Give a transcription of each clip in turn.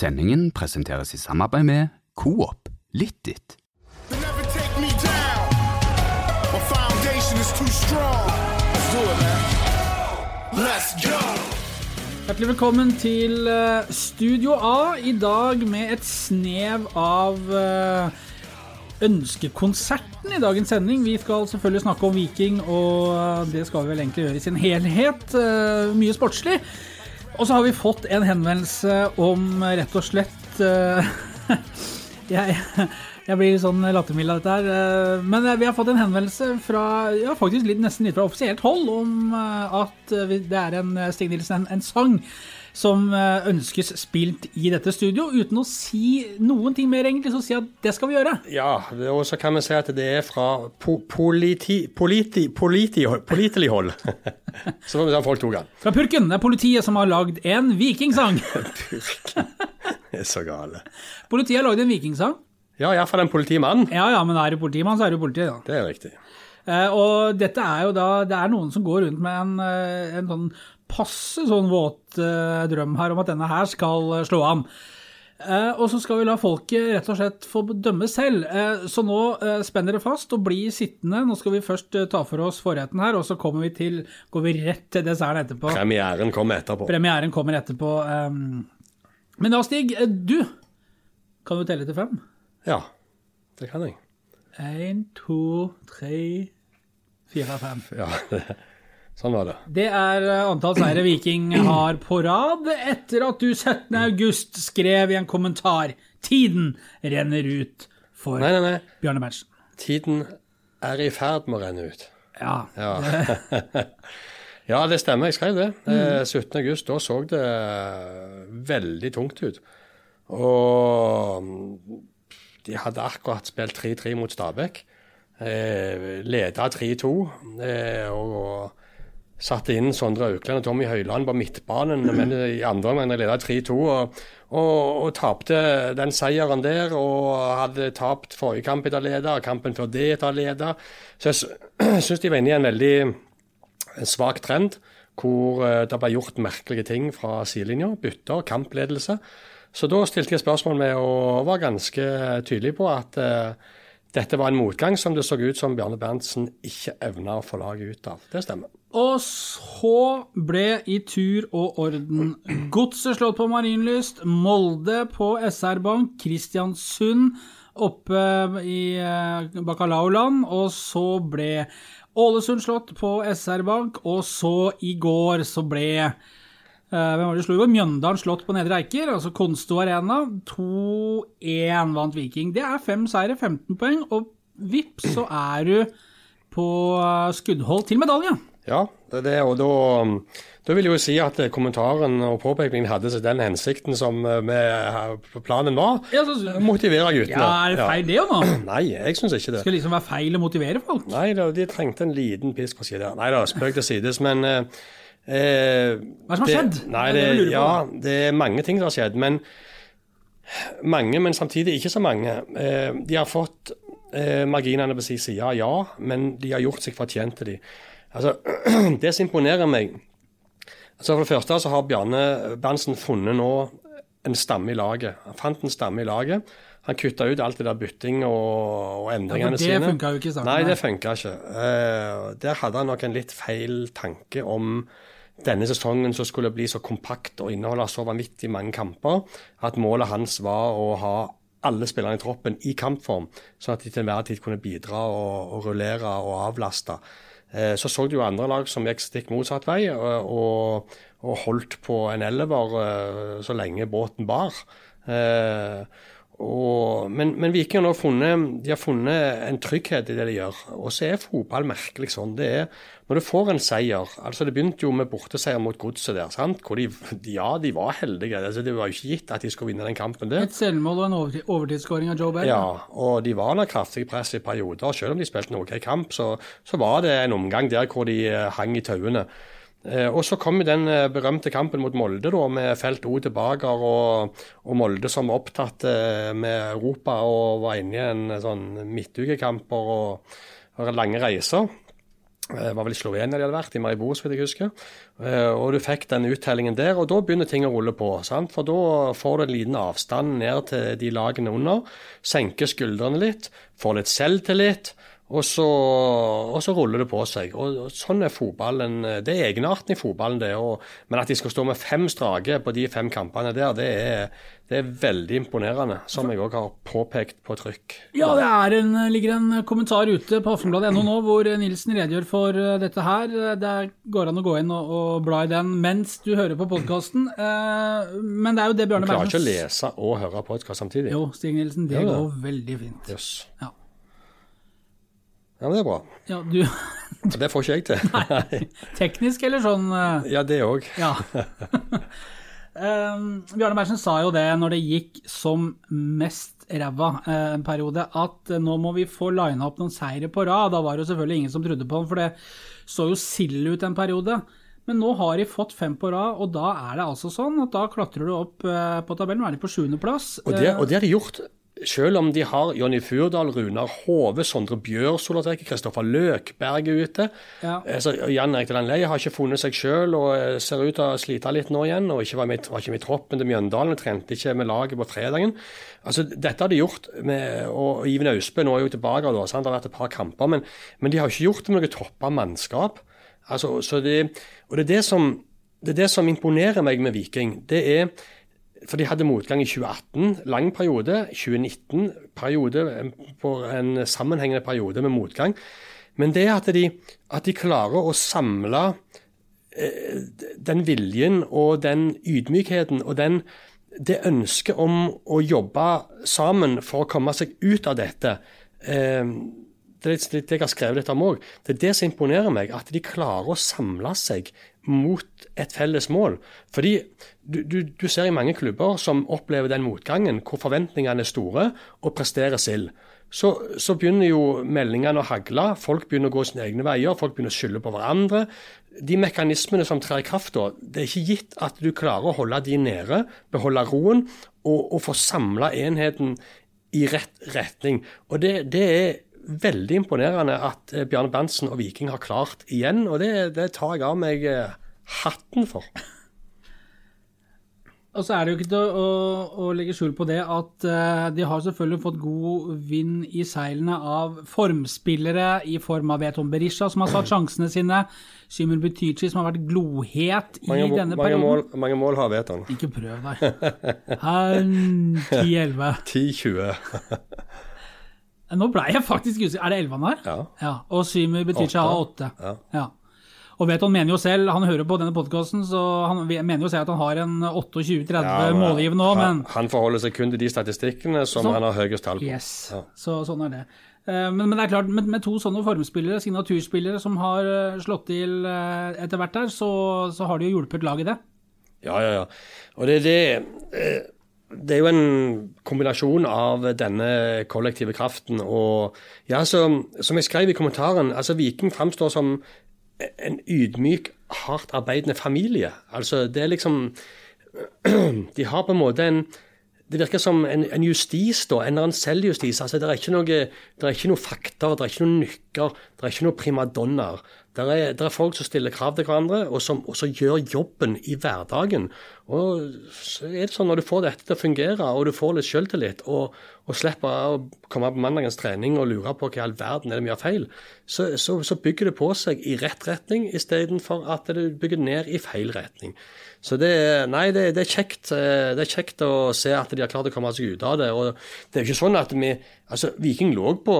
Sendingen presenteres i samarbeid med Coop Littit. ditt. Hjertelig velkommen til eh, Studio A, i dag med et snev av eh, ønskekonserten i dagens sending. Vi skal selvfølgelig snakke om Viking, og eh, det skal vi vel egentlig gjøre i sin helhet. eh, Mye sportslig. Og så har vi fått en henvendelse om eh, rett og slett uh, jeg, jeg blir sånn lattermild av dette her. Uh, Men vi har fått en henvendelse fra ja, faktisk litt, nesten litt fra offisielt hold om uh, at det er en Stig Nilsen, en, en sang som eh, ønskes spilt i dette studio. Uten å si noen ting mer, egentlig, så jeg at det skal vi gjøre. Ja, og så kan vi si at det er fra po politi, politi, politi, politelig hold. så får vi se om folk tok den. Fra Purken. Det er politiet som har lagd en vikingsang. Det er så gale. Politiet har lagd en vikingsang. Ja, iallfall en politimann. Ja ja, men er du politimann, så er du politiet, da. Det er riktig. Uh, og dette er jo da Det er noen som går rundt med en, eh, en sånn passe sånn våt eh, drøm her om at denne her skal eh, slå an. Eh, og så skal vi la folket rett og slett få dømme selv. Eh, så nå spenner det fast og blir sittende. Nå skal vi først ta for oss forretten her, og så kommer vi til, går vi rett til desserten etterpå. Premieren kommer etterpå. Premieren kommer etterpå. ehm. Men da, Stig, du kan du telle til fem? Ja, det kan jeg. Én, to, tre, fire, fem. Ja, sånn var det. Det er eh, antall seire Viking har på rad etter at du 17. august skrev i en kommentar Tiden renner ut for Nei, nei, nei. Bjarne Berntsen. Tiden er i ferd med å renne ut. Ja. Ja. ja, det stemmer. Jeg skrev det. Eh, 17. august, da så det eh, veldig tungt ut. Og mm, de hadde akkurat spilt 3-3 mot Stabæk. Eh, leda 3-2. Eh, og satte inn Sondre Aukland og Tommy Høiland på midtbanen, men i andre omgang leda 3-2. Og, og, og tapte den seieren der, og hadde tapt forrige kamp etter leder, kampen før det etter leder. Så jeg syns de var inne i en veldig svak trend, hvor eh, det ble gjort merkelige ting fra sidelinja. Bytter, kampledelse. Så da stilte jeg spørsmål med og var ganske tydelig på at eh, dette var en motgang som det så ut som Bjarne Berntsen ikke evna å få laget ut av. Det stemmer. Og så ble i tur og orden Godset slått på Marienlyst, Molde på SR Bank, Kristiansund oppe i eh, Bacalaoland, og så ble Ålesund slått på SR Bank, og så i går så ble eh, hvem var det slo? Mjøndalen slått på Nedre Eiker, altså Konsto Arena. 2-1 vant Viking. Det er fem seire, 15 poeng, og vips, så er du på eh, skuddhold til medalje. Ja, det er det, og da, da vil jeg jo si at kommentaren og påpekningen hadde seg den hensikten som eh, med planen var. Ja, så- Motivere guttene. Ja, er det feil det òg nå? Nei, jeg syns ikke det. Skal liksom være feil å motivere folk? Nei da, de trengte en liten pisk på siden. Nei da, spøk til sides, men eh, eh, Hva er det som har skjedd? Nei, Det det, det ja, det er mange ting som har skjedd, men mange, men samtidig ikke så mange. Eh, de har fått eh, marginene på sin side, ja, men de har gjort seg fortjent til de. Altså, det som imponerer meg altså For det første så har Bjarne Berntsen funnet nå en stamme i laget. Han fant en stamme i laget. Han kutta ut alt det der bytting og, og endringene det sine. funka jo ikke i starten, Nei, nei. det funka ikke. Uh, der hadde han nok en litt feil tanke om denne sesongen som skulle bli så kompakt og inneholde så vanvittig mange kamper, at målet hans var å ha alle spillerne i troppen i kampform, sånn at de til enhver tid kunne bidra og, og rullere og avlaste. Eh, Så så du jo andre lag som gikk stikk motsatt vei og, og, og holdt på en elver eh, så lenge båten bar. Og, men, men Viking har funnet, de har funnet en trygghet i det de gjør. Og så er fotball merkelig sånn. Det er når du får en seier altså Det begynte jo med borteseier mot Godset der. sant? Hvor de, de, ja, de var heldige. Altså, det var jo ikke gitt at de skulle vinne den kampen der. Et selvmål og en overtidsskåring av Joe Bell. Ja, og de var under kraftig press i perioder. Selv om de spilte en OK kamp, så, så var det en omgang der hvor de eh, hang i tauene. Eh, og så kom den eh, berømte kampen mot Molde, da, med felt O tilbake, og, og Molde som var opptatt eh, med Europa og var inne i en sånn midtukekamper og, og lange reiser. Det var vel i Slovenia de hadde vært, i Maribor, så vidt jeg husker. Og du fikk den uttellingen der, og da begynner ting å rulle på. sant? For da får du en liten avstand ned til de lagene under. Senker skuldrene litt, får litt selvtillit. Og så, og så ruller det på seg. Og, og Sånn er fotballen. Det er egenarten i fotballen, det. Og, men at de skal stå med fem strake på de fem kampene der, det er, det er veldig imponerende. Som jeg òg har påpekt på trykk. Ja, det er en, ligger en kommentar ute på aftenbladet.no nå hvor Nilsen redegjør for eh, dette her. Det går an å gå inn og, og bla i den mens du hører på podkasten. Men det er jo det Du klarer ikke å lese og høre podkast samtidig. Jo, Stig Nilsen, det det går veldig fint. Yes. Ja. Ja, men det er bra. Ja, du Det får ikke jeg til. Nei. Teknisk eller sånn eh, Ja, det òg. Ja. Um, Bjarne Berntsen sa jo det når det gikk som mest ræva eh, en periode, at eh, nå må vi få lina opp noen seire på rad. Da var det jo selvfølgelig ingen som trodde på ham, for det så jo sild ut en periode. Men nå har de fått fem på rad, og da er det altså sånn at da klatrer du opp eh, på tabellen. Nå er de på sjuendeplass. Og det, og det har de gjort selv om de har Jonny Furdal, Runar Hove, Sondre Bjør, trekker, Kristoffer Løkberg er ute. Ja. Eh, Så Jan Erik Delan Leie har ikke funnet seg selv og eh, ser ut til å slite litt nå igjen. og ikke var, med, var ikke med i troppen til Mjøndalen, trente ikke med laget på fredagen. Altså, Dette har de gjort, med, og Iven Austbø nå er jo tilbake, da, sant? det har vært et par kamper, men, men de har ikke gjort det med noe toppa mannskap. Altså, så det, og det er det, som, det er det som imponerer meg med Viking. det er for de hadde motgang i 2018, lang periode. 2019, periode, på en sammenhengende periode med motgang. Men det at de, at de klarer å samle eh, den viljen og den ydmykheten og den, det ønsket om å jobbe sammen for å komme seg ut av dette eh, det er litt jeg har skrevet litt om òg. Det er det som imponerer meg, at de klarer å samle seg mot et felles mål. Fordi du, du, du ser i mange klubber som opplever den motgangen, hvor forventningene er store og presterer sild. Så, så begynner jo meldingene å hagle, folk begynner å gå sine egne veier, folk begynner å skylde på hverandre. De mekanismene som trer i kraft da, det er ikke gitt at du klarer å holde de nede, beholde roen og, og få samla enheten i rett retning. Og det, det er veldig imponerende at eh, Bjarne Berntsen og Viking har klart igjen, og det, det tar jeg av meg eh, hatten for. Og så er det jo ikke til å, å, legge skjul på det at eh, de har selvfølgelig fått god vind i seilene av formspillere i form av Veton Berisha, som har satt sjansene sine. Symer Butychi, som har vært glohet i Mange, denne mange, perioden. mål, mange mål har Veton. Ikke prøv deg. 10-11. 10-20. Nå ble jeg faktisk usikker. Er det 11 han har? Ja. ja. Og Simon Butychi har 8. Ja. Ja. Og Veton mener jo selv, han hører på denne podkasten, så han mener jo selv at han har en 28-30 Ja, målgivende òg, men han, han forholder seg kun til de statistikkene som så, han har høyest tall på. Yes, Ja. så sånn er det. Eh, Men, men det er klart, med, med to sånne formspillere, signaturspillere, som har eh, slått til eh, etter hvert der, så, så har de jo hjulpet laget det. Ja, ja, ja. Og det er det eh, Det er jo en kombinasjon av denne kollektive kraften og Ja, så, som jeg skrev i kommentaren, altså Viking framstår som en ydmyk, hardt arbeidende familie. Altså, det er liksom De har på en måte en det virker som en, en justis, da, en eller annen selvjustis. Altså, det, er ikke noe, det er ikke noe fakta, det er ikke noen nykker, det er ikke noen primadonnaer. Det er, er folk som stiller krav til hverandre, og som også gjør jobben i hverdagen. Og så er det sånn Når du får dette til å fungere, og du får litt selvtillit, og, og slipper å komme på mandagens trening og lure på hva i all verden er det vi gjør feil, så, så, så bygger det på seg i rett retning, istedenfor at det bygger ned i feil retning. Så det, nei, det, det, er kjekt, eh, det er kjekt å se at de har klart å komme seg ut av det. og det er jo ikke sånn at vi, altså Viking lå på,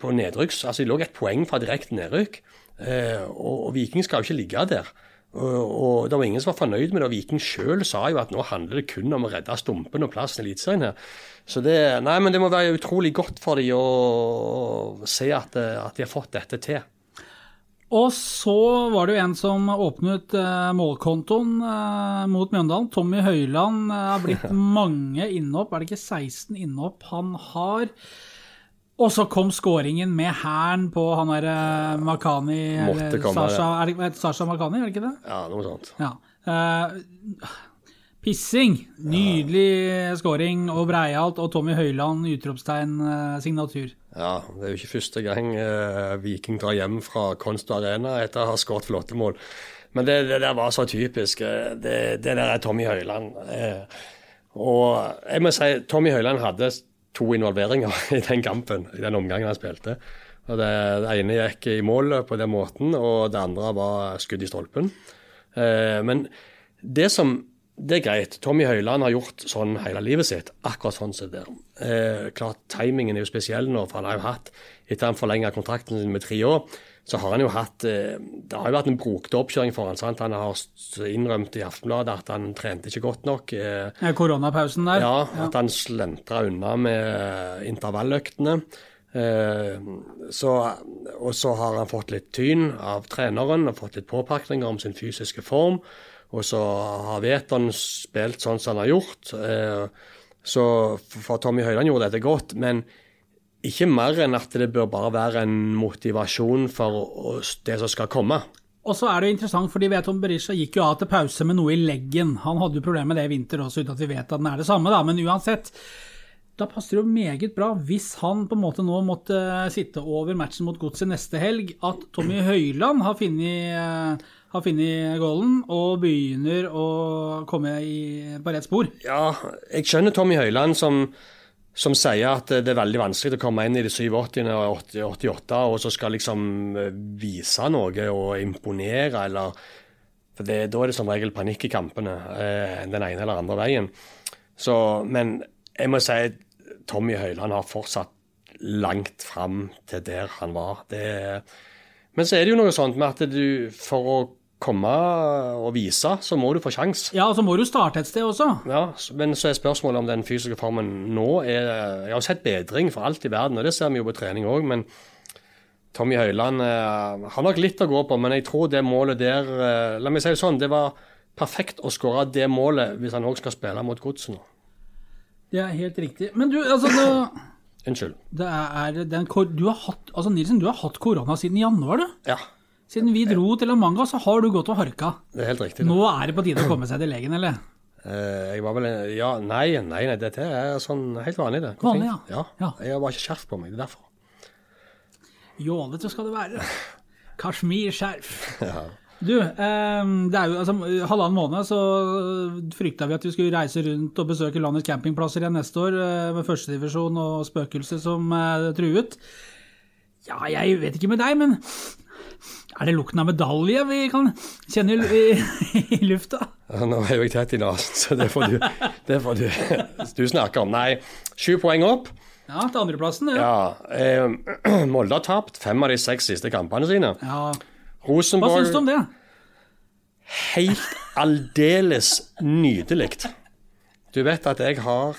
på nedrykks, altså de lå et poeng fra direkte nedrykk. Eh, og, og Viking skal jo ikke ligge der. Og, og det var ingen som var fornøyd med det. og Viking sjøl sa jo at nå handler det kun om å redde stumpen og plassen i Eliteserien her. Så det, nei, men det må være utrolig godt for dem å, se at, at de har fått dette til. Og så var det jo en som åpnet eh, målkontoen eh, mot Mjøndalen. Tommy Høiland eh, har blitt mange innhopp, er det ikke 16 innhopp han har? Og så kom skåringen med hæren på han derre Makani eller Sasha, er det, Sasha Makani, er det ikke det? Ja, noe sånt. Ja. Eh, Pissing. Nydelig scoring og breialt, og Tommy Høiland, utropstegn, eh, signatur. Ja, det er jo ikke første gang eh, Viking drar hjem fra Konsto Arena etter å ha skåret flotte mål. Men det, det der var så typisk. eh, Det, det der er Tommy Høiland. Eh, og jeg må si Tommy Høiland hadde to involveringer i den kampen, i den omgangen han spilte. Og det, det ene gikk i mål på den måten, og det andre var skudd i stolpen. Eh, men det som det er greit. Tommy Høiland har gjort sånn hele livet sitt. Akkurat sånn som det. Eh, klart, Timingen er jo spesiell nå, for han har jo hatt, etter han forlenga kontrakten sin med tre år, så har han jo hatt eh, Det har jo vært en brokete oppkjøring for han, sant? Han har innrømt i Aftenbladet at han trente ikke godt nok. Eh, Eh, Koronapausen der. ja, at han slentra unna med intervalløktene. Eh, så, og så har han fått litt tyn av treneren og fått litt påpakninger om sin fysiske form. Og så har Veton spilt sånn som han har gjort. Så for Tommy Høiland gjorde dette godt, men ikke mer enn at det bør bare være en motivasjon for det som skal komme. Og så er det jo interessant, fordi Veton Berisha gikk jo av til pause med noe i leggen. Han hadde jo problemer med det i vinter også, uten at vi vet at den er det samme, da. Men uansett, da passer det jo meget bra, hvis han på en måte nå måtte sitte over matchen mot Godset neste helg, at Tommy Høiland har funnet, eh, har funnet og begynner å komme i, på rett spor. Ja, jeg skjønner Tommy Høiland som, som sier at det er veldig vanskelig å komme inn i de 87 og 88 og så skal liksom eh, vise noe og imponere, eller For det, da er det som regel panikk i kampene, eh, den ene eller andre veien. Så, men jeg må si Tommy Høiland har fortsatt langt fram til der han var. Det, men så er det jo noe sånt med at du for å komme og vise, så må du få sjans. Ja, og så må du starte et sted også. Ja, men så er spørsmålet om den fysiske formen nå er Jeg har sett bedring for alt i verden, og det ser vi jo på trening òg, men Tommy Høiland eh, har nok litt å gå på, men jeg tror det målet der eh, La meg si det sånn, det var perfekt å skåre det målet hvis han òg skal spille mot Godset nå. Det er helt riktig. Men du, altså det, Unnskyld. det er den, du har hatt, altså Nilsen, du har hatt korona siden januar, du. Ja, Siden vi dro til La Manga, så har du gått og harka. det er helt riktig. Nå er det på tide å komme seg til legen, eller? Eh, jeg var vel Ja, nei, nei, nei, dette er sånn helt vanlig, det. Vanlig, ja. ja. Ja. Jeg har bare ikke skjerf på meg, det er derfor. Jålete skal det være. Kashmir-skjerf. ja. Du, eh, det er jo altså halvannen måned så frykta vi at vi skulle reise rundt og besøke landets campingplasser igjen neste år eh, med førstedivisjon og spøkelse som eh, truet. Ja, jeg vet ikke med deg, men er det lukten av medalje vi kan kjenne i, i, i lufta? Ja, Nå er jo jeg tett i nesen, så det får du, det får du, du snakke om. Nei, sju poeng opp. Ja, til andreplassen, ja. Ja, eh, Molde har tapt fem av de seks siste kampene sine. ja. Hva syns du om det? helt aldeles nydelig. Du vet at jeg har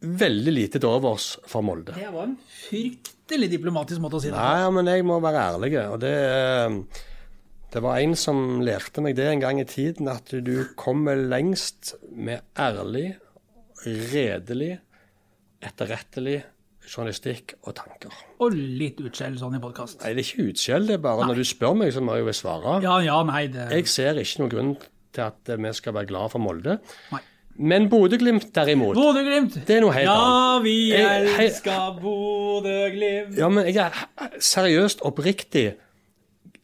veldig lite til overs for Molde. Det var en fryktelig diplomatisk måte å si det på. Nei, men jeg må være ærlig. Og det, eh, det var en som lærte meg det en gang i tiden, at du kommer lengst med ærlig, redelig, etterrettelig journalistikk og tanker. Og litt utskjell sånn i podkast. Nei, det er ikke utskjell, det er bare når du spør meg, så må jeg jo svare. Ja, ja, nei, det Jeg ser ikke noen grunn til at vi skal være glad for Molde. Nei. Men Bodø-Glimt derimot Bodø-Glimt! Det er noe helt ja, annet. vi elsker Bodø-Glimt. Ja, men jeg er seriøst oppriktig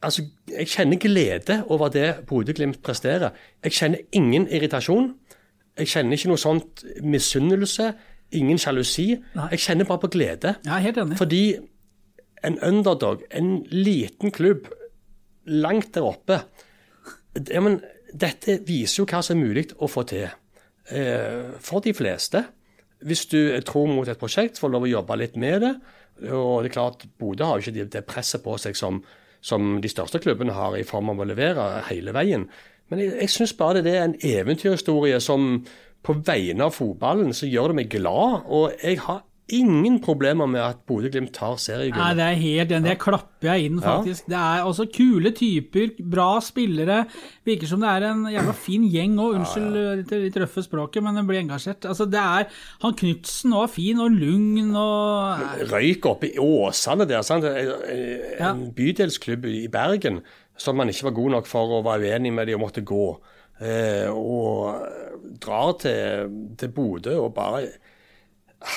Altså, jeg kjenner glede over det Bodø-Glimt presterer. Jeg kjenner ingen irritasjon. Jeg kjenner ikke noe sånt misunnelse. Ingen sjalusi. Jeg kjenner bare på glede. Er helt enig. Fordi en underdog, en liten klubb langt der oppe ja, men Dette viser jo hva som er mulig å få til. Eh, for de fleste. Hvis du tror mot et prosjekt, får lov å jobbe litt med det. Og det er klart, Bodø har jo ikke det- presset på seg som, som de største klubbene har, i form av å levere hele veien. Men jeg, jeg syns bare det er en eventyrhistorie som på vegne av fotballen så gjør det meg glad. Og jeg har ingen problemer med at Bodø-Glimt tar Nei, det er helt enig. Det klapper jeg inn, faktisk. Det er også kule typer, bra spillere. Virker som det er en jævla fin gjeng òg. Unnskyld det litt røffe språket, men jeg blir engasjert. Altså, det er Han Knutsen òg, fin og lugn og Røyk oppe i Åsane der. Sant? En Ja. bydelsklubb i Bergen som man ikke var god nok for å være uenig med de og måtte gå. Eh, og drar til, til Bodø og bare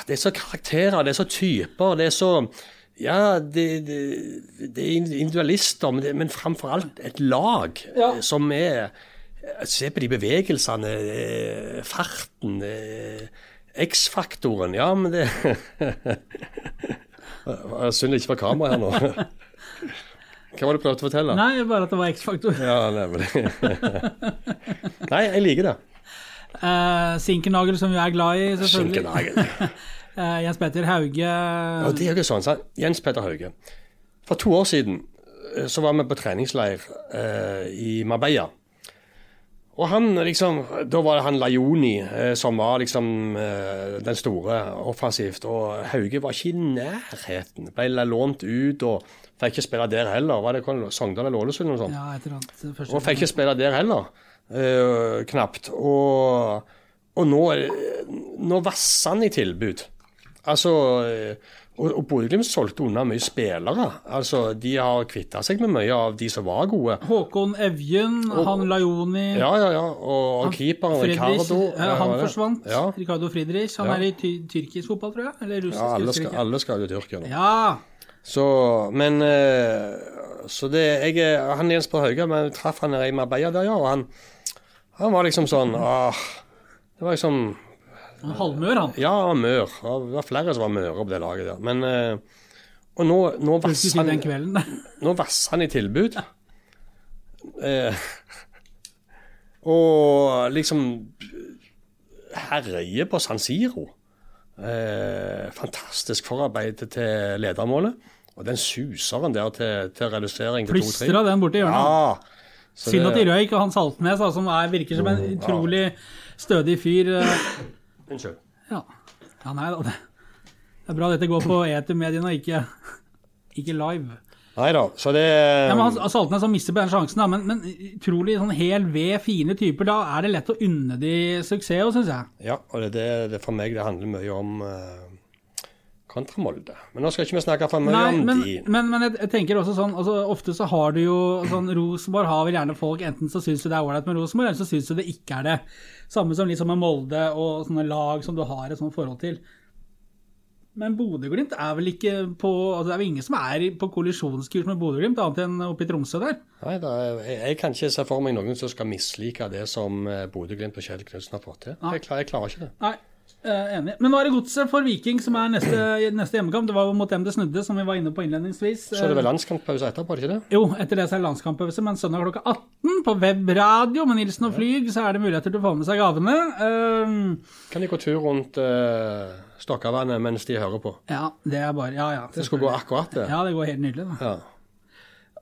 Det er så karakterer, det er så typer, det er så ja, det, det, det er individualister, men, det, men framfor alt et lag Ja. eh, som er Se på de bevegelsene, eh, farten, eh, X-faktoren. Ja, men det Synd det ikke var kamera her nå. Hva var det du prøvde å fortelle? Nei, bare at det var X-faktor. Ja. Nei, jeg liker det. Uh, Sinkenagel, som vi er glad i, selvfølgelig. Eh, Jens Petter Hauge. Ja, det er jo sånn, sant? Jens Petter Hauge. For to år siden eh, så var vi på treningsleir uh, i Marbella. Og han liksom, Da var det han Lajoni eh, som var liksom eh, den store offensivt. Og Hauge var ikke i nærheten. Ble lånt ut og fikk ikke spille der heller. Var det Sogndal eller Ålesund eller noe sånt? Ja, et eller annet. Og fikk ikke spille der heller, eh, knapt. Og, og nå, nå vasser han i tilbud. Altså eh, Og, og Bodø-Glimt solgte unna mye spillere. Altså, De har kvitta seg med mye av de som var gode. Håkon Evjen, han Lajoni Ja, ja, ja. Og, og keeperen Ricardo. eh, han forsvant. Ja, Ricardo Friedrich. Han er i ty tyrkisk fotball, tror jeg. Eller russisk. ja alle, skal, alle skal jo Tyrkia nå. Ja. Så, men eh, Så det jeg, Han Jens på Hauga, vi traff han i Marbella der, ja. Og han, han var liksom sånn ah, Det var liksom Han var Halvmør, han. Ja, han var mør. Det var flere som var møre på det laget der. Men eh, Og nå, nå vasser den han, nå vasser han i tilbud. Eh, og liksom herjer på San Siro. Eh, fantastisk forarbeid til ledermålet. Og den suseren der til, til redusering til 2-3. Plystra den borti hjørnet. Ja. Synd at de røyk, og han Saltnes, da, som er, virker som en utrolig stødig fyr. eh, Unnskyld. Ja. ja, nei da. Det er bra dette går på etermediene og ikke, ikke live. Nei da, så det Ja, men han, Saltnes han mister på den sjansen, da, men, men utrolig sånn hel ved, fine typer. Da er det lett å unne de suksess, syns jeg. Ja, og det, er det, det for meg det handler mye om uh, kontra Molde. Men nå skal ikke vi snakke for mye Nei, om men, de. men, men jeg, jeg tenker også sånn altså, Ofte så har du jo sånn Rosenborg har vel gjerne folk Enten så syns du det er ålreit med Rosenborg, eller så syns du det ikke er det. Samme som liksom med Molde og sånne lag som du har et sånt forhold til. Men Bodø-Glimt er vel ikke på altså Det er vel ingen som er på kollisjonskurs med Bodø-Glimt, annet enn oppe i Tromsø der. Nei, da, jeg, jeg kan ikke se for meg noen som skal mislike det som eh, Bodø-Glimt og Kjell Knutsen har fått til. Jeg, jeg klarer ikke det. Nei, enig. Men nå er det Godset for Viking som er neste, neste hjemmekamp. Det var jo mot dem det snudde, som vi var inne på innledningsvis. Så er det vel landskamppause etterpå, er ikke det? Jo, etter det så er det landskamppause, men søndag klokka 18 på webradio med Nilsen og Flyg, så er det muligheter til å få med seg gavene. Um, Kan de gå tur rundt uh, Stokkavannet mens de hører på? ja, det er bare Ja, ja. Det skulle gå akkurat, det. Ja, det går helt nydelig, da. Ja.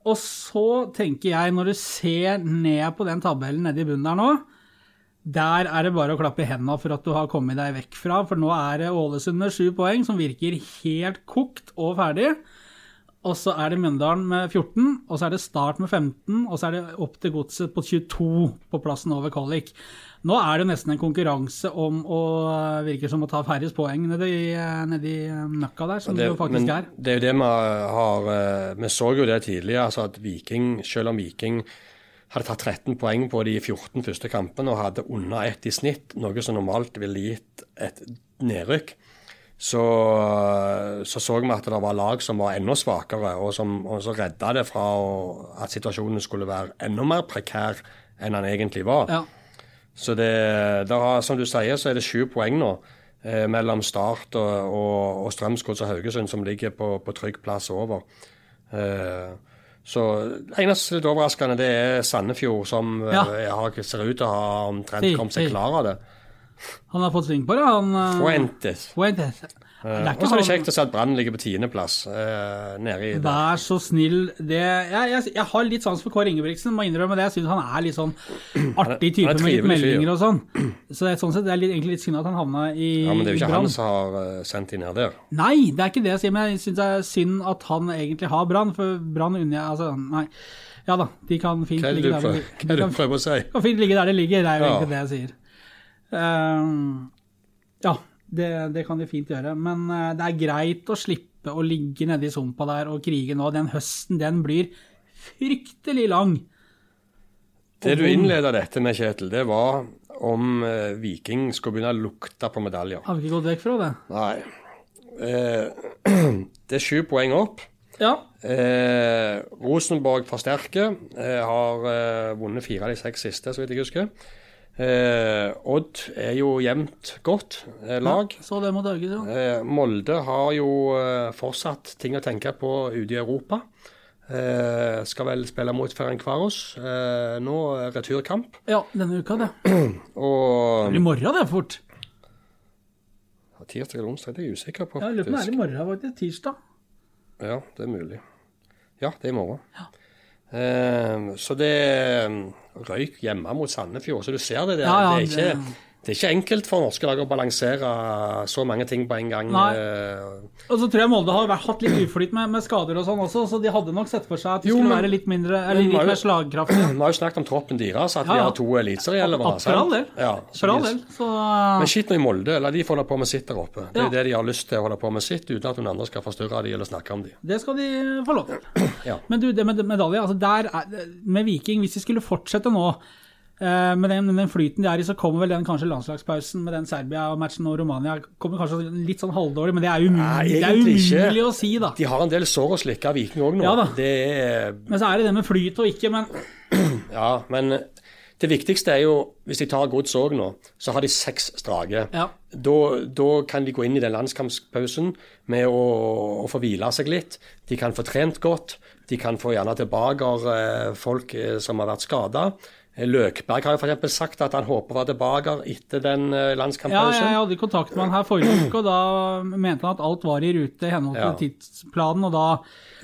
Og så tenker jeg, når du ser ned på den tabellen nede i bunnen der nå, der er det bare å klappe i hendene for at du har kommet deg vekk fra, for nå er det Ålesund med sju poeng, som virker helt kokt og ferdig. Og så er det Mjøndalen med 14, og så er det Start med 15, og så er det opp til Godset på 22 på plassen over Kallik. Nå er det nesten en konkurranse om å virker som å ta færrest poeng nedi, nedi møkka der, som det, jo faktisk er. det er jo det vi har eh, Vi så jo det tidligere, altså at Viking, selv om Viking hadde tatt 13 poeng på de 14 første kampene og hadde under ett i snitt, noe som normalt ville gitt et nedrykk, så, så så vi at det var lag som var enda svakere, og som og så redda det fra at situasjonen skulle være enda mer prekær enn den egentlig var. Ja. Så det, det har, som du sier, så er det sju poeng nå eh, mellom Start og, og, og Strømsgods og Haugesund, som ligger på, på trygg plass over. Eh, så det eneste litt overraskende, det er Sandefjord, som eh, Ja. har, ser ut til å ha omtrent Si, kommet seg si. klar av det. Han har fått sving på det, han. eh, Fuentes. Fuentes. Det ikke og så er det kjekt å se at Brann ligger på tiendeplass eh, nede i. Vær så snill. Det, jeg, jeg, jeg har litt sans for Kåre Ingebrigtsen, må innrømme det. Jeg syns han er litt sånn artig type med litt meldinger og sånn. Så det er, sånn sett, det er litt, egentlig litt synd at han havna i, Ja, Men det er jo ikke Brann. han som har eh, sendt de ned der. Nei, det er ikke det jeg sier, men jeg syns det er synd at han egentlig har Brann, for Brann unner jeg Altså, nei. Ja da, de kan fint ligge der de, de kan, kan fint ligge der de ligger, det er jo egentlig det jeg sier. Ehm, ja, det, det kan de fint gjøre, men eh, det er greit å slippe å ligge nede i sumpa der og krige nå. Den høsten, den blir fryktelig lang. Det du innleda dette med, Kjetil, det var om eh, Viking skulle begynne å lukte på medaljer. Har vi ikke gått vekk fra det? Nei. Eh, det er sju poeng opp. Ja. Eh, Rosenborg forsterker. Eh, har eh, vunnet fire av de seks siste, så vidt jeg husker. Eh, Odd er jo jevnt godt eh, lag. Så det må Haugesund. Ja. Eh, Molde har jo eh, fortsatt ting å tenke på ute i Europa. Eh, skal vel spille mot Ferencvaros eh, nå, eh, returkamp. ja, denne uka, det. Og I morgen, det, er fort. tirsdag eller onsdag, det er jeg usikker på. Ja, løpet lurer på om det er i morgen, faktisk. Tirsdag. Ja, det er mulig. Ja, det er i morgen. Eh, så det eh, røyk hjemme mot Sandefjord. Så du ser det der. Ja, ja, det, er ikke, det- er ikke enkelt for norske lag å balansere så mange ting på en gang. Nei. Eh, Og så tror jeg Molde har hatt litt uflyt med, med skader og sånn også, så de hadde nok sett for seg at de Jo, skulle men- være litt mindre, eller litt mer slagkraftige. Vi har jo snakket om troppen deres, at Ja, ja. de har to eliteserieelvere. For all del. Ja, så For all del. Så Men skitt nå i Molde, la de få holde på med sitt der oppe. Det er Ja. det de har lyst til å holde på med sitt, uten at noen andre skal forstyrre de eller snakke om de. det skal de få lov til. Ja. Men du, det med medalje, altså der er, med Viking, hvis de skulle fortsette nå med den, den flyten de er i, så kommer vel den kanskje landslagspausen med den Serbia-matchen og Romania kommer kanskje litt sånn halvdårlig, men det er umulig, Nei, det er umulig å si, da. De har en del sår å slikke av Viking òg nå. Ja er Men så er det det med flyt og ikke, men Ja, men det viktigste er jo, hvis de tar gods òg nå, så har de seks strake. ja. Da, da kan de gå inn i den landskampspausen med å, å få hvile seg litt. De kan få trent godt. De kan få gjerne tilbake eh, folk eh, som har vært skada. Løkberg har jo f.eks. sagt at han håper å være tilbake etter den landskampen. Ja, jeg hadde kontakt med han her forrige uke, og da mente han at alt var i rute i henhold til Ja. tidsplanen, og da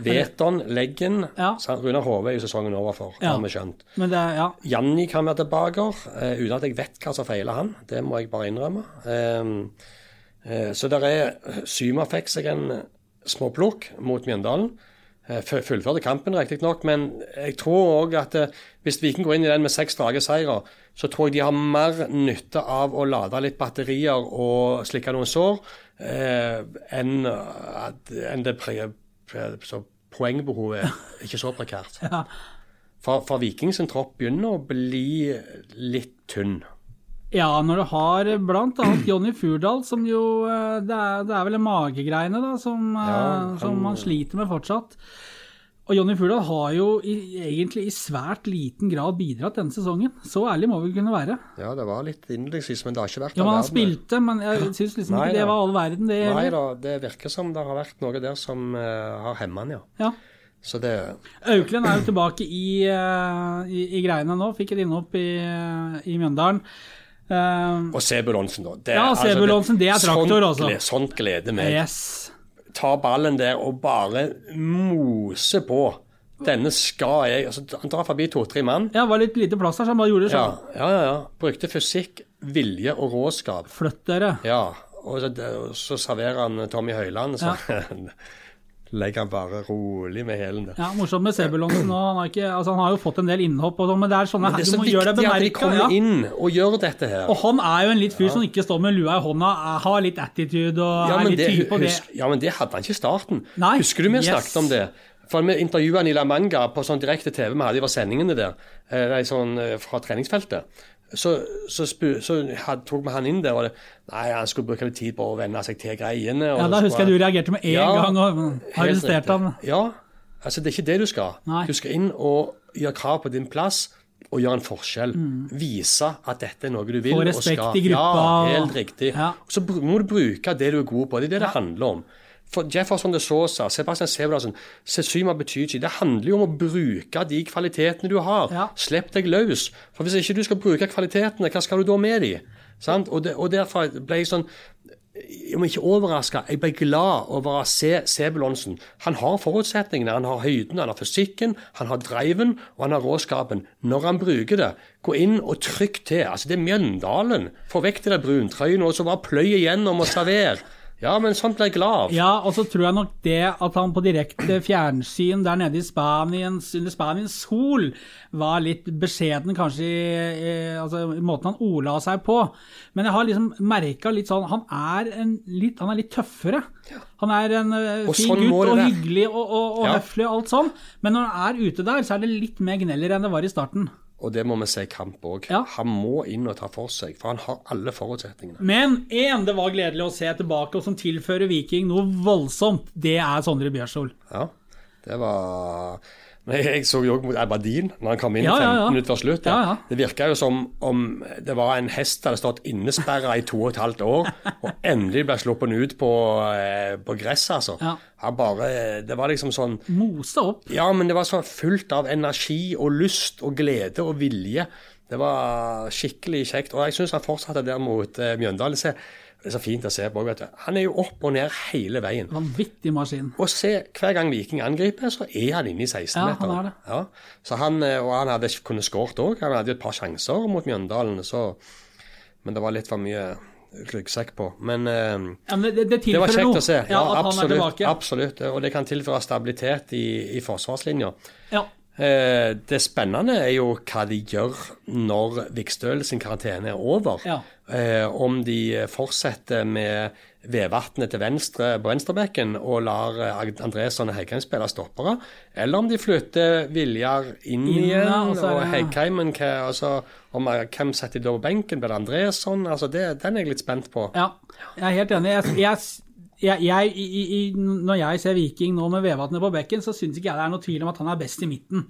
Veton, Leggen Ja. så Runar Hove er jo sesongen over for, Ja. har vi skjønt. Men det, ja. Janni kan være tilbake, uh, uten at jeg vet hva som feiler han. Det må jeg bare innrømme. Eh, uh, så der er Syma fikk seg en småplukk mot Mjøndalen. Eh, fu- fullførte kampen, riktignok, men jeg tror òg at eh, hvis Viking går inn i den med seks strake seire, så tror jeg de har mer nytte av å lade litt batterier og slikke noen sår, eh, enn det pre, så poengbehovet er ikke så prekært. For, for Vikings tropp begynner å bli litt tynn. Ja, når du har annet Jonny Furdal, som jo eh, Det er, det er vel magegreiene da, som, eh, Ja, han- som man sliter med fortsatt. Og Jonny Furdal har jo i, egentlig i svært liten grad bidratt denne sesongen. Så ærlig må vi kunne være. Ja, det var litt innledningsvis, men det har ikke vært Ja, Han all verden. spilte, men jeg syns liksom Nei ikke det var all verden, det Nei da, det virker som det har vært noe der som uh, har hemmet han, ja. Ja. Så det Auklend er jo tilbake i, uh, i, i greiene nå. Fikk et innhopp i, i Mjøndalen. Eh, Og Sebulonsen, da. Det, Ja, Sebulonsen, det er traktor, sånt, altså. Sånt, Sånt gleder meg. yes. Ta ballen der og bare mose på. Denne skal jeg altså, Han drar forbi to-tre mann. Ja, det var litt lite plass der, så han bare gjorde det Ja, sånn. ja, ja, ja. Brukte fysikk, vilje og råskap. Flytt dere. Ja, og så, så serverer han Tommy Høiland, så legger han bare rolig med hælen der. Ja, Morsomt med Sebulonsen nå. Han altså, han har jo fått en del innhopp, og sånn, men det er sånne Men det er du må gjøre viktig det at de kommer ja. inn og gjør dette her. Og han er jo en litt fyr som ikke står med lua i hånda, er- har litt attitude og Ja er litt det, på det. ja, men det hadde han ikke i starten. Nei, Husker du vi yes. snakket om det? For Vi intervjua Nila Manga på sånn direkte TV vi hadde, i sendingene der, eh, sånn, eh, fra treningsfeltet. Så, så, så had, tok vi han inn der, og det, nei, han skulle bruke litt tid på å venne seg til greiene. Ja, Da husker jeg du reagerte med en Ja, gang og arresterte riktig. Ja, altså det er ikke det du skal. Nei. Du skal inn og gjøre krav på din plass og gjøre en forskjell. Vise at dette er noe du vil. Mm. Få respekt i gruppa, Ja, helt riktig. Ja. Så må du bruke det du er god på. Det er det det handler om. For Jefferson de Sosa, Sebastian Sebulonsen, Sesuma Betyji Det handler jo om å bruke de kvalitetene du har. Ja. Slipp deg løs. For hvis ikke du skal bruke kvalitetene, hva skal du da med de? Sant? Og, det, og derfor ble jeg sånn om ikke overraska, jeg ble glad over å se Sebulonsen. Han har forutsetningene. Han har høyden, han har fysikken, han har driven og han har råskapen. Når han bruker det, gå inn og trykk til. Altså, det er Mjøndalen. Få vekk det der bruntrøyene og så bare pløy igjennom og server. Ja, men sånt ble jeg glad av. Ja, og så tror jeg nok det at han på direkte fjernsyn der nede i Spaniens, under Spaniens sol var litt beskjeden kanskje i, i, altså, i måten han ordla seg på. Men jeg har liksom merka litt sånn Han er, en, litt, han er litt tøffere. Han er en eh, Og fin sånn gutt og hyggelig og, og, og Ja. høflig og alt sånn. Men når han er ute der, så er det litt mer gneller enn det var i starten. Og det må vi se i kamp òg. Ja. Han må inn og ta for seg, for han har alle forutsetningene. Men én det var gledelig å se tilbake, og som tilfører Viking noe voldsomt, det er Sondre Bjørsol. Ja, det var Men jeg, så jo òg mot Aberdeen når han kom inn Ja, ja, 15 ja. minutter før slutt. Ja, ja. Det virka jo som om det var en hest som hadde stått innesperra i to og et halvt år, og endelig ble sluppet ut på, eh, på gresset, altså. Ja. Han bare Det var liksom sånn Mosa opp. Ja, men det var sånn fullt av energi og lyst og glede og vilje. Det var skikkelig kjekt. Og jeg syns han fortsatte der mot eh, Mjøndalen. Se, Det er så fint å se på. Vet du. Han er jo opp og ned hele veien. Vanvittig maskin. Og se, hver gang Viking angriper, så er han inne i 16-meteren. Ja, han er det. Ja, så han, eh, og han hadde kunnet skåret òg. Han hadde jo et par sjanser mot Mjøndalen, så Men det var litt for mye ryggsekk på. Men eh, Ja, men det, det det var kjekt noe. å se. Ja, Ja, absolutt, absolutt. Og det kan tilføre stabilitet i, i forsvarslinja. Ja. Eh, det spennende er jo hva de gjør når Vikstøl sin karantene er over. Ja. Eh, om de fortsetter med Vevatnet til venstre på venstrebekken og lar eh, Andresson og Heggheim spille stoppere, eller om de flytter Viljar inn, igjen ja, altså, og Heggheimen hva, altså, om, Hvem setter de da på benken? Blir det Andresson? Altså, det, den er jeg litt spent på. Ja, jeg er helt enig. Jeg, jeg, jeg, jeg, i, i, når jeg ser Viking nå med Vevatnet på bekken, så syns ikke jeg det er noe tvil om at han er best i midten.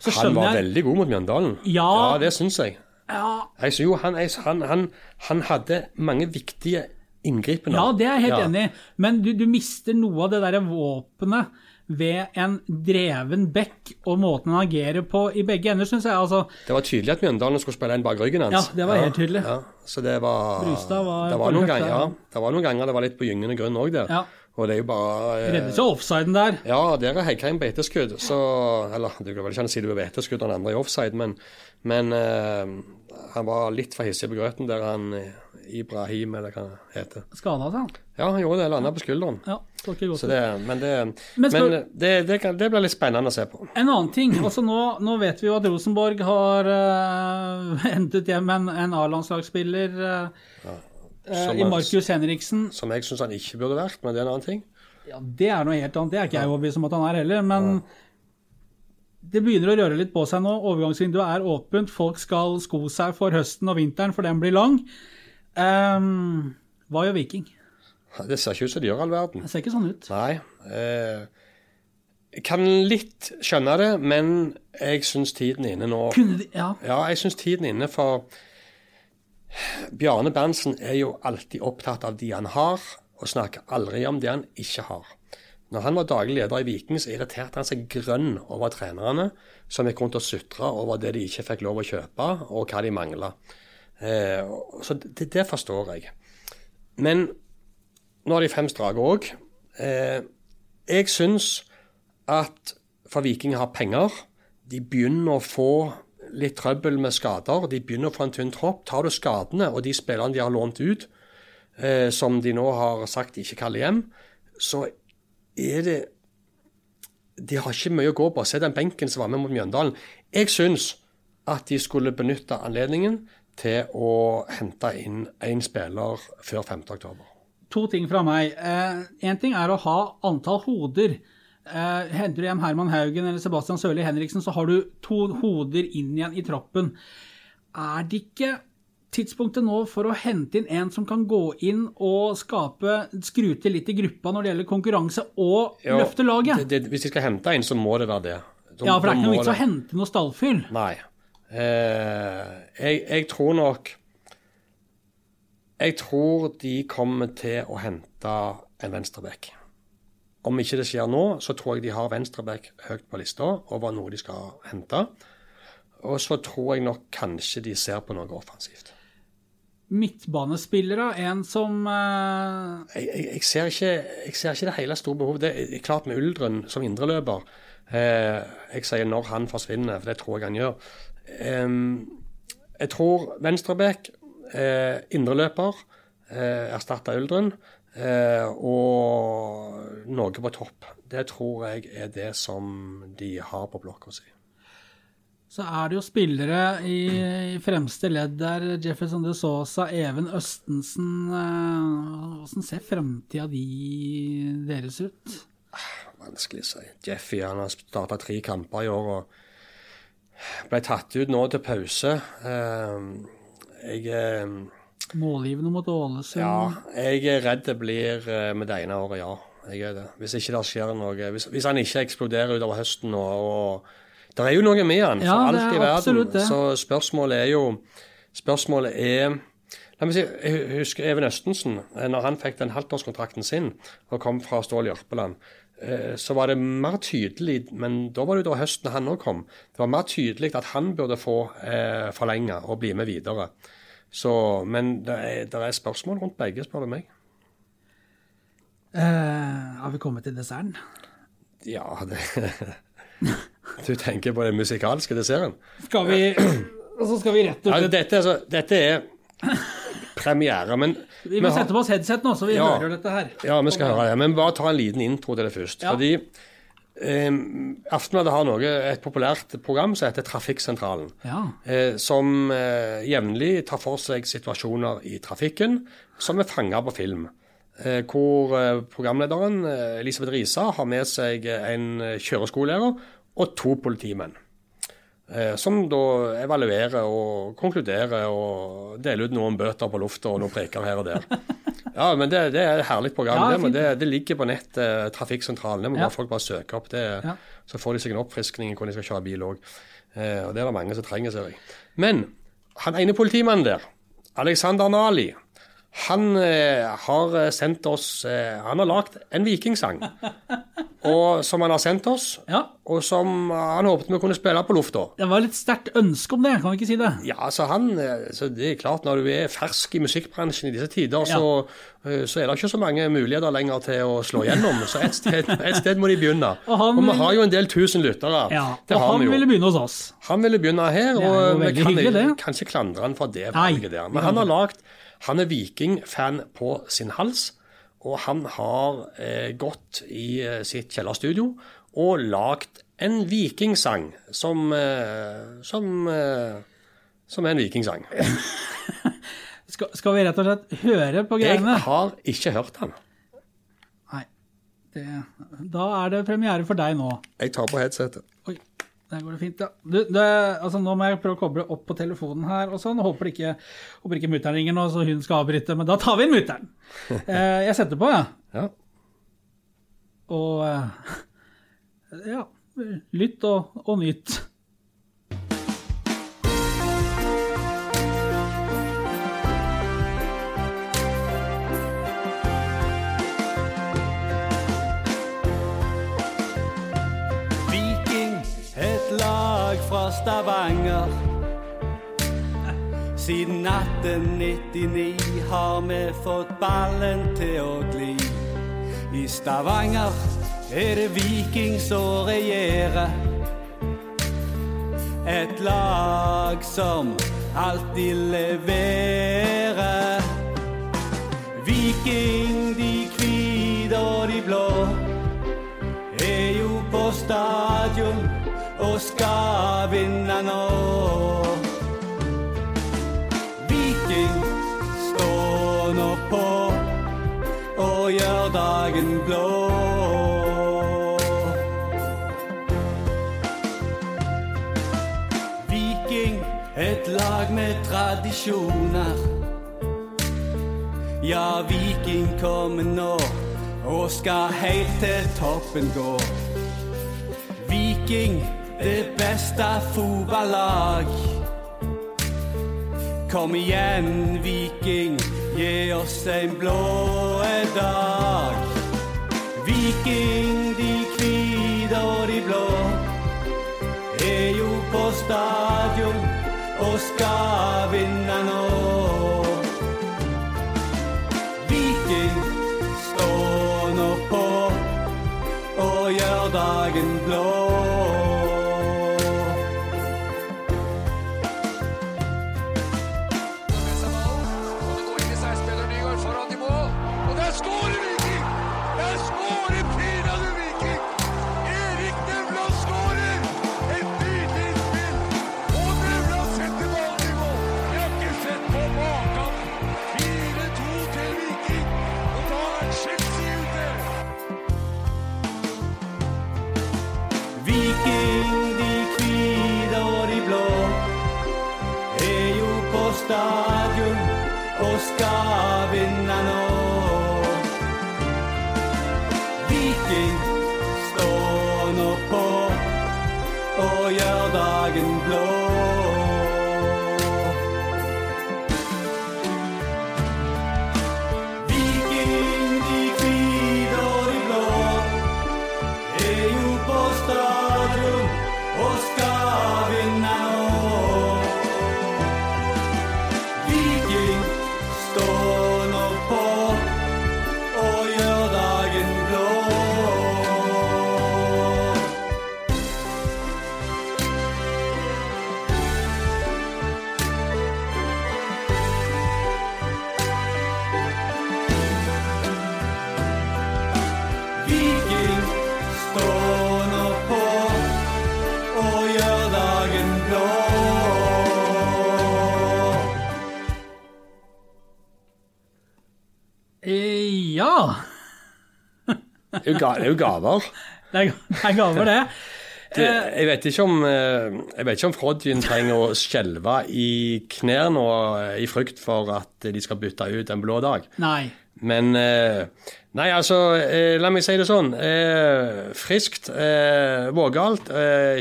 Så Han var jeg veldig god mot Mjøndalen. Ja. ja det syns jeg. ja, synes jo han, han, han, han hadde mange viktige inngripener. ja, det er jeg helt Ja. enig i. Men du, du mister noe av det derre våpenet ved en dreven bekk og måten han agerer på i begge ender, syns jeg. Altså, Det var tydelig at Mjøndalen skulle spille inn bak ryggen hans. Ja, det var helt tydelig. Ja, så det var var det var, noen ganger, ja. ja, det var noen ganger det var litt på gyngende grunn òg der. Ja. Og det er jo bare eh, reddes jo offsiden der. Ja, der er Heggheim på etterskudd. Så Eller du kan vel ikke si det var beiteskudd, han andre er offside, men, men eh, han var litt for hissig på grøten der han eh, Ibrahim, eller hva han heter. Skada seg, han. Ja, han gjorde det. Landa på skulderen. Ja, det, men det, Men men spør- det, det, kan, det blir litt spennende å se på. En annen ting. altså Nå, nå vet vi jo at Rosenborg har uh, hentet hjem en, en A-landslagsspiller uh, ja, som i Markus Henriksen. Som jeg syns han ikke burde vært, men det er en annen ting. Ja, Det er noe helt annet. Det er ikke jeg overbevist om at han er heller. Men det begynner å røre litt på seg nå. Overgangsvinduet er åpent. Folk skal sko seg for høsten og vinteren, for den blir lang. Um, hva gjør Viking? Det ser ikke ut som de gjør all verden. Det ser ikke sånn ut. Nei. Eh, jeg kan litt skjønne det, men jeg syns tiden er inne nå. Kunne de Ja. Ja, jeg syns tiden er inne for Bjarne Berntsen er jo alltid opptatt av de han har, og snakker aldri om det han ikke har. Når han var daglig leder i Viking, så irriterte han seg grønn over trenerne som gikk rundt og sutra over det de ikke fikk lov å kjøpe, og hva de mangla. Eh, så det, det forstår jeg. Men nå har de fem strake òg. Eh, jeg syns at for Viking har penger. De begynner å få litt trøbbel med skader. De begynner å få en tynn tropp. Tar du skadene og de spillerne de har lånt ut, eh, som de nå har sagt de ikke kaller hjem, så er det De har ikke mye å gå på. Se den benken som var med mot Mjøndalen. Jeg syns at de skulle benytte anledningen til å hente inn én spiller før 5. To ting fra meg. Én ting er å ha antall hoder. Eh, henter du hjem Herman Haugen eller Sebastian Sørli Henriksen, så har du to hoder inn igjen i troppen. Er det ikke tidspunktet nå for å hente inn en som kan gå inn og skape, skru til litt i gruppa når det gjelder konkurranse, og jo, løfte laget? Det, det, hvis de skal hente en, så må det være det. De, ja, for det er ikke noe vits å hente noe stallfyll. Nei. Eh, jeg, jeg tror nok Jeg tror de kommer til å hente en venstreback. Om ikke det skjer nå, så tror jeg de har venstreback høyt på lista over noe de skal hente. Og så tror jeg nok kanskje de ser på noe offensivt. Midtbanespillere, en som uh... jeg, jeg, jeg, ser ikke, jeg ser ikke det hele store behovet. Det er klart med Uldren som indreløper. Eh, jeg sier når han forsvinner, for det tror jeg han gjør. Eh, jeg tror venstrebekk, eh, indreløper, eh, erstatter Uldren. Eh, og noe på topp. Det tror jeg er det som de har på blokka si. Så er det jo spillere i, i fremste ledd der. Jefferson de Sosa, Even Østensen. eh, Hvordan ser fremtida de deres ut? Vanskelig å si. Jeffy han har starta tre kamper i år. og ble tatt ut nå til pause. Eh, jeg eh, Målgivende mot Ålesund. Ja, jeg er redd det blir eh, med det ene året, ja. Jeg er det. Hvis ikke det skjer noe Hvis, hvis han ikke eksploderer utover høsten nå og Det er jo noe med han, Ja, for det alt i verden. det. Så spørsmålet er jo Spørsmålet er La meg si, Jeg husker Even Østensen. Når han fikk den halvtårskontrakten sin og kom fra Stål Jørpeland, så var det mer tydelig Men da var det jo da høsten han òg kom. Det var mer tydelig at han burde få eh, forlenge og bli med videre. Så, men det er, det er spørsmål rundt begge, spør du meg. Eh, har vi kommet til desserten? Ja, det Du tenker på den musikalske desserten? Skal vi så skal vi rett og slett dette, altså, dette er premiere, men Vi må har- sette på oss headset nå, så vi Ja. hører dette her. Ja, vi skal høre det. Men bare ta en liten intro til det først. Ja. Fordi eh, Aftenbladet har noe, et populært program som heter Trafikksentralen. Ja. Eh, som eh, jevnlig tar for seg situasjoner i trafikken som er fanga på film. Eh, hvor eh, programlederen eh, Elisabeth Risa har med seg en kjøreskolelærer og to politimenn. Eh, som da evaluerer og konkluderer og deler ut noen bøter på lufta og noen preker her og der. Ja, men det, det er et herlig program. Ja, det, det, det ligger på nett, eh, Trafikksentralen. Det må bare folk bare søke opp. Det, Ja. Så får de seg en oppfriskning i hvordan de skal kjøre bil òg. Eh, og det er det mange som trenger, ser jeg. Men han ene politimannen der, Alexander Nali, han eh, har eh, sendt oss eh, Han har lagd en vikingsang. og, som han har sendt oss, ja. og som han håpet vi kunne spille på lufta. Det var litt sterkt ønske om det, kan vi ikke si det? Ja, altså han, eh, så det er klart Når du er fersk i musikkbransjen i disse tider, Ja. så, eh, så er det ikke så mange muligheter lenger til å slå gjennom. Så et sted, et sted må de begynne. Og han vi har jo en del tusen lyttere. Ja, det og har han ville begynne hos oss. Han ville begynne her, er og vi kan, hyggelig, kan ikke klandre han for det. Valget der. Men han har vi. Han er Viking-fan på sin hals, og han har eh, gått i eh, sitt kjellerstudio og lagd en vikingsang som, eh, som, eh, som er en vikingsang. Skal, skal vi rett og slett høre på greiene? Jeg har ikke hørt den. Nei. Det, da er det premiere for deg nå. Jeg tar på headsetet. Oi, der går det fint, ja. Du, det, altså, nå må jeg prøve å koble opp på telefonen her, og sånn. Håper ikke, håper ikke mutter'n ringer nå, så hun skal avbryte. Men da tar vi inn mutter'n. Eh, jeg setter på, jeg. Ja. Og eh, ja, lytt og, og nyt. Stavanger. Siden 1899 har vi fått ballen til å gli. I Stavanger er det Viking som regjerer. Et lag som alltid leverer. Viking, de hvite og de blå er jo på stadion og skal vinne nå. Viking står nå på og gjør dagen blå. Et lag med tradisjoner. Ja, Viking kommer nå og skal helt til toppen gå. Viking, det beste fotballag. Kom igjen, Viking, gi oss en blå dag. Viking, de hvite og de blå, er jo på stadion og skal vinne nå. Viking står nå på og gjør dagen blå. Det er jo, ga, det er jo gaver. Det er, er gaver, det. Det, jeg vet ikke om eh, Jeg vet ikke om Frodjen trenger å skjelve i knærne eh, i frykt for at de skal bytte ut en blå dag. Nei. Men eh, Nei, altså, la meg si det sånn. Friskt, vågalt,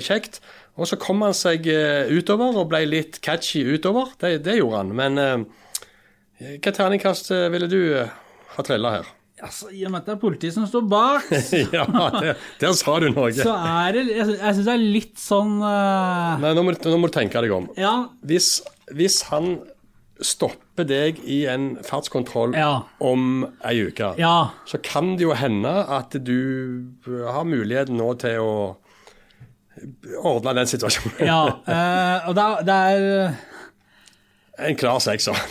kjekt. Og så kom han seg utover og ble litt catchy utover. Det, det gjorde han. Men hva terningkast ville du ha trilla her? Altså, I og med at det er politiet som står bak, ja, det, der sa du noe. så er det Jeg, jeg syns det er litt sånn uh... Nei, nå må, nå må du tenke deg om. Ja. Hvis, hvis han stopper deg i en fartskontroll Ja. om ei uke, Ja. så kan det jo hende at du har muligheten nå til å ordne den situasjonen. ja uh, og det er, det er En klar sekser.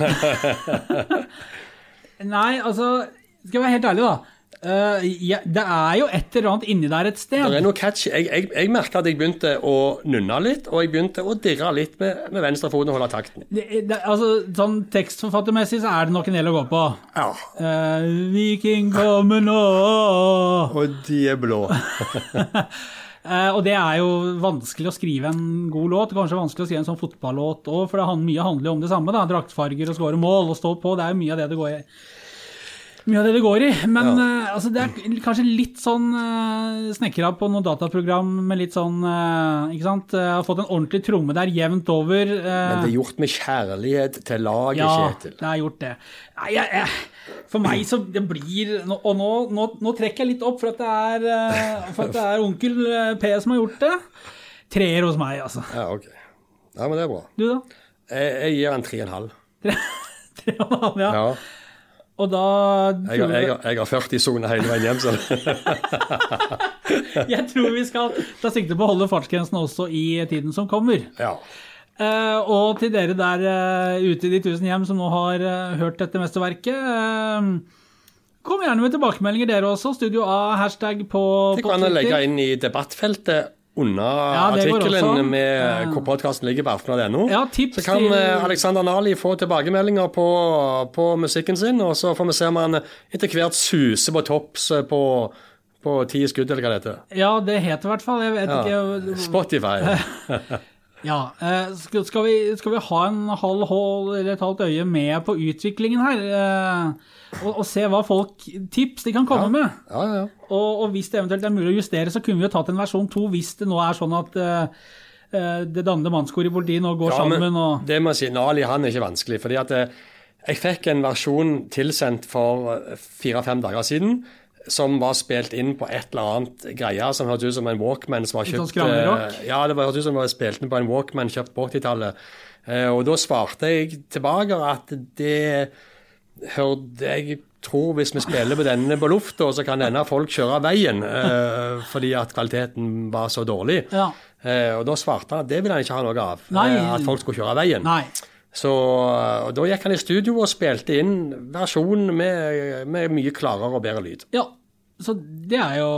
Nei, altså Skal jeg være helt ærlig, da. Uh, ja, det er jo et eller annet inni der et sted. Det er noe catchy. Jeg, jeg, jeg merka at jeg begynte å nunne litt, og jeg begynte å dirre litt med, med venstrefoten og holde takten. Det, det, altså, sånn Tekstforfattermessig så er det nok en del å gå på. Ja. Uh, Viking kommer nå Og de er blå. Uh, Og det er jo vanskelig å skrive en god låt. Kanskje vanskelig å skrive en sånn fotballåt òg, for det handler mye handler jo om det samme. da, Draktfarger og skåre mål og stå på. Det er jo mye av det det går i. Mye av det det går i. Men eh, altså, det er kanskje litt sånn uh, snekra på noe dataprogram med litt sånn uh, Ikke sant? Jeg har fått en ordentlig tromme der jevnt over. Men det er gjort med kjærlighet til laget, ja, Kjetil. det har gjort det. Nei, jeg, jeg, for meg så det blir Og nå, nå, nå trekker jeg litt opp for at det er, for at det er onkel P som har gjort det. Treer hos meg, altså. Ja, ok. Ja, men det er bra. Du, da? Jeg, jeg gir en tre og en halv. Tre og en halv, ja. Ja. Og da Jeg, har- jeg, jeg har 40-sone hele veien hjem, så Jeg tror vi skal ta sikte på å holde fartsgrensen også i tiden som kommer. ja. Uh, og til dere der uh, ute i de tusen hjem som nå har uh, hørt dette mesterverket Kom gjerne med tilbakemeldinger, dere også. Studio A, hashtag på, Det kan man legge inn i debattfeltet under Ja, artikkelen med hvor podkasten ligger på aftenbladet.no. Ja, så kan til- eh, Alexander Nali få tilbakemeldinger på, på musikken sin, og så får vi se om han etter hvert suser på topps eh, på, på ti skudd, eller hva det heter. Ja, det heter i hvert fall. Jeg vet Ja. ikke Spotify. Ja, eh, skal, vi, skal vi ha en halv hål eller et halvt øye med på utviklingen her? eh, og, og se hva folk Tips de kan komme med. Ja, ja, ja. Og, og hvis det eventuelt er mulig å justere, så kunne vi jo tatt en versjon to hvis det nå er sånn at eh, det dannede mannskor i politiet nå går Ja, men sammen og det må jeg si, Nali han er ikke vanskelig. fordi at jeg fikk en versjon tilsendt for fire-fem dager siden. Som var spilt inn på et eller annet greie som hørtes ut som en Walkman. som var sånn kjøpt... eh, Ja, det hørtes ut som det var spilt inn på en Walkman kjøpt på 80-tallet. Eh, Og da svarte jeg tilbake at det hørte jeg tror hvis vi spiller på denne på lufta, så kan denne folk kjøre av veien eh, fordi at kvaliteten var så dårlig. Ja. Og da svarte han at det ville han ikke ha noe av. Nei. At folk skulle kjøre av veien. Nei. Så Da gikk han i studio og spilte inn versjonen med, med mye klarere og bedre lyd. Ja, så det er jo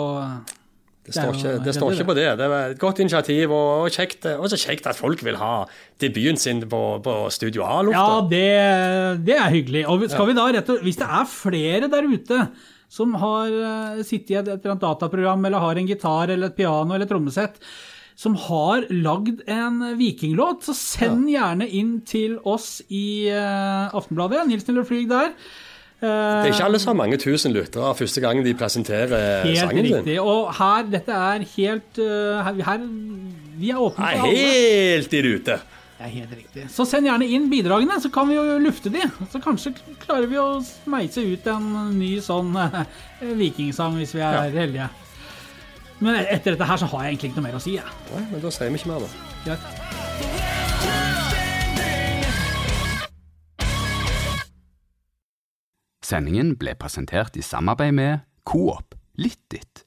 Det Det er står, jo ikke, det står ikke på det. Det var et godt initiativ, og, og kjekt, også kjekt at folk vil ha debuten sin på, på Studio Ja, A-lufta. det, det er hyggelig. Og skal vi da rett og Hvis det er flere der ute som har eh, sittet i et, et dataprogram, eller har en gitar eller et piano eller et trommesett, som har lagd en vikinglåt, så send gjerne inn til oss i uh, Aftenbladet. Nils Niller Flyg der. Uh, Det er ikke alle som har mange tusen lyttere første gang de presenterer Helt sangen riktig. Og her, dette er helt uh, her, her Vi er åpne for alle. helt i rute. Det er helt riktig. Så send gjerne inn bidragene, så kan vi jo lufte de. Så kanskje klarer vi å smeise ut en ny sånn eh, vikingsang hvis vi er heldige. Men etter dette her så har jeg egentlig ikke noe mer å si. Jeg. Nei, men da sier vi ikke mer, da. Greit. Sendingen ble presentert i samarbeid med Coop Litt ditt.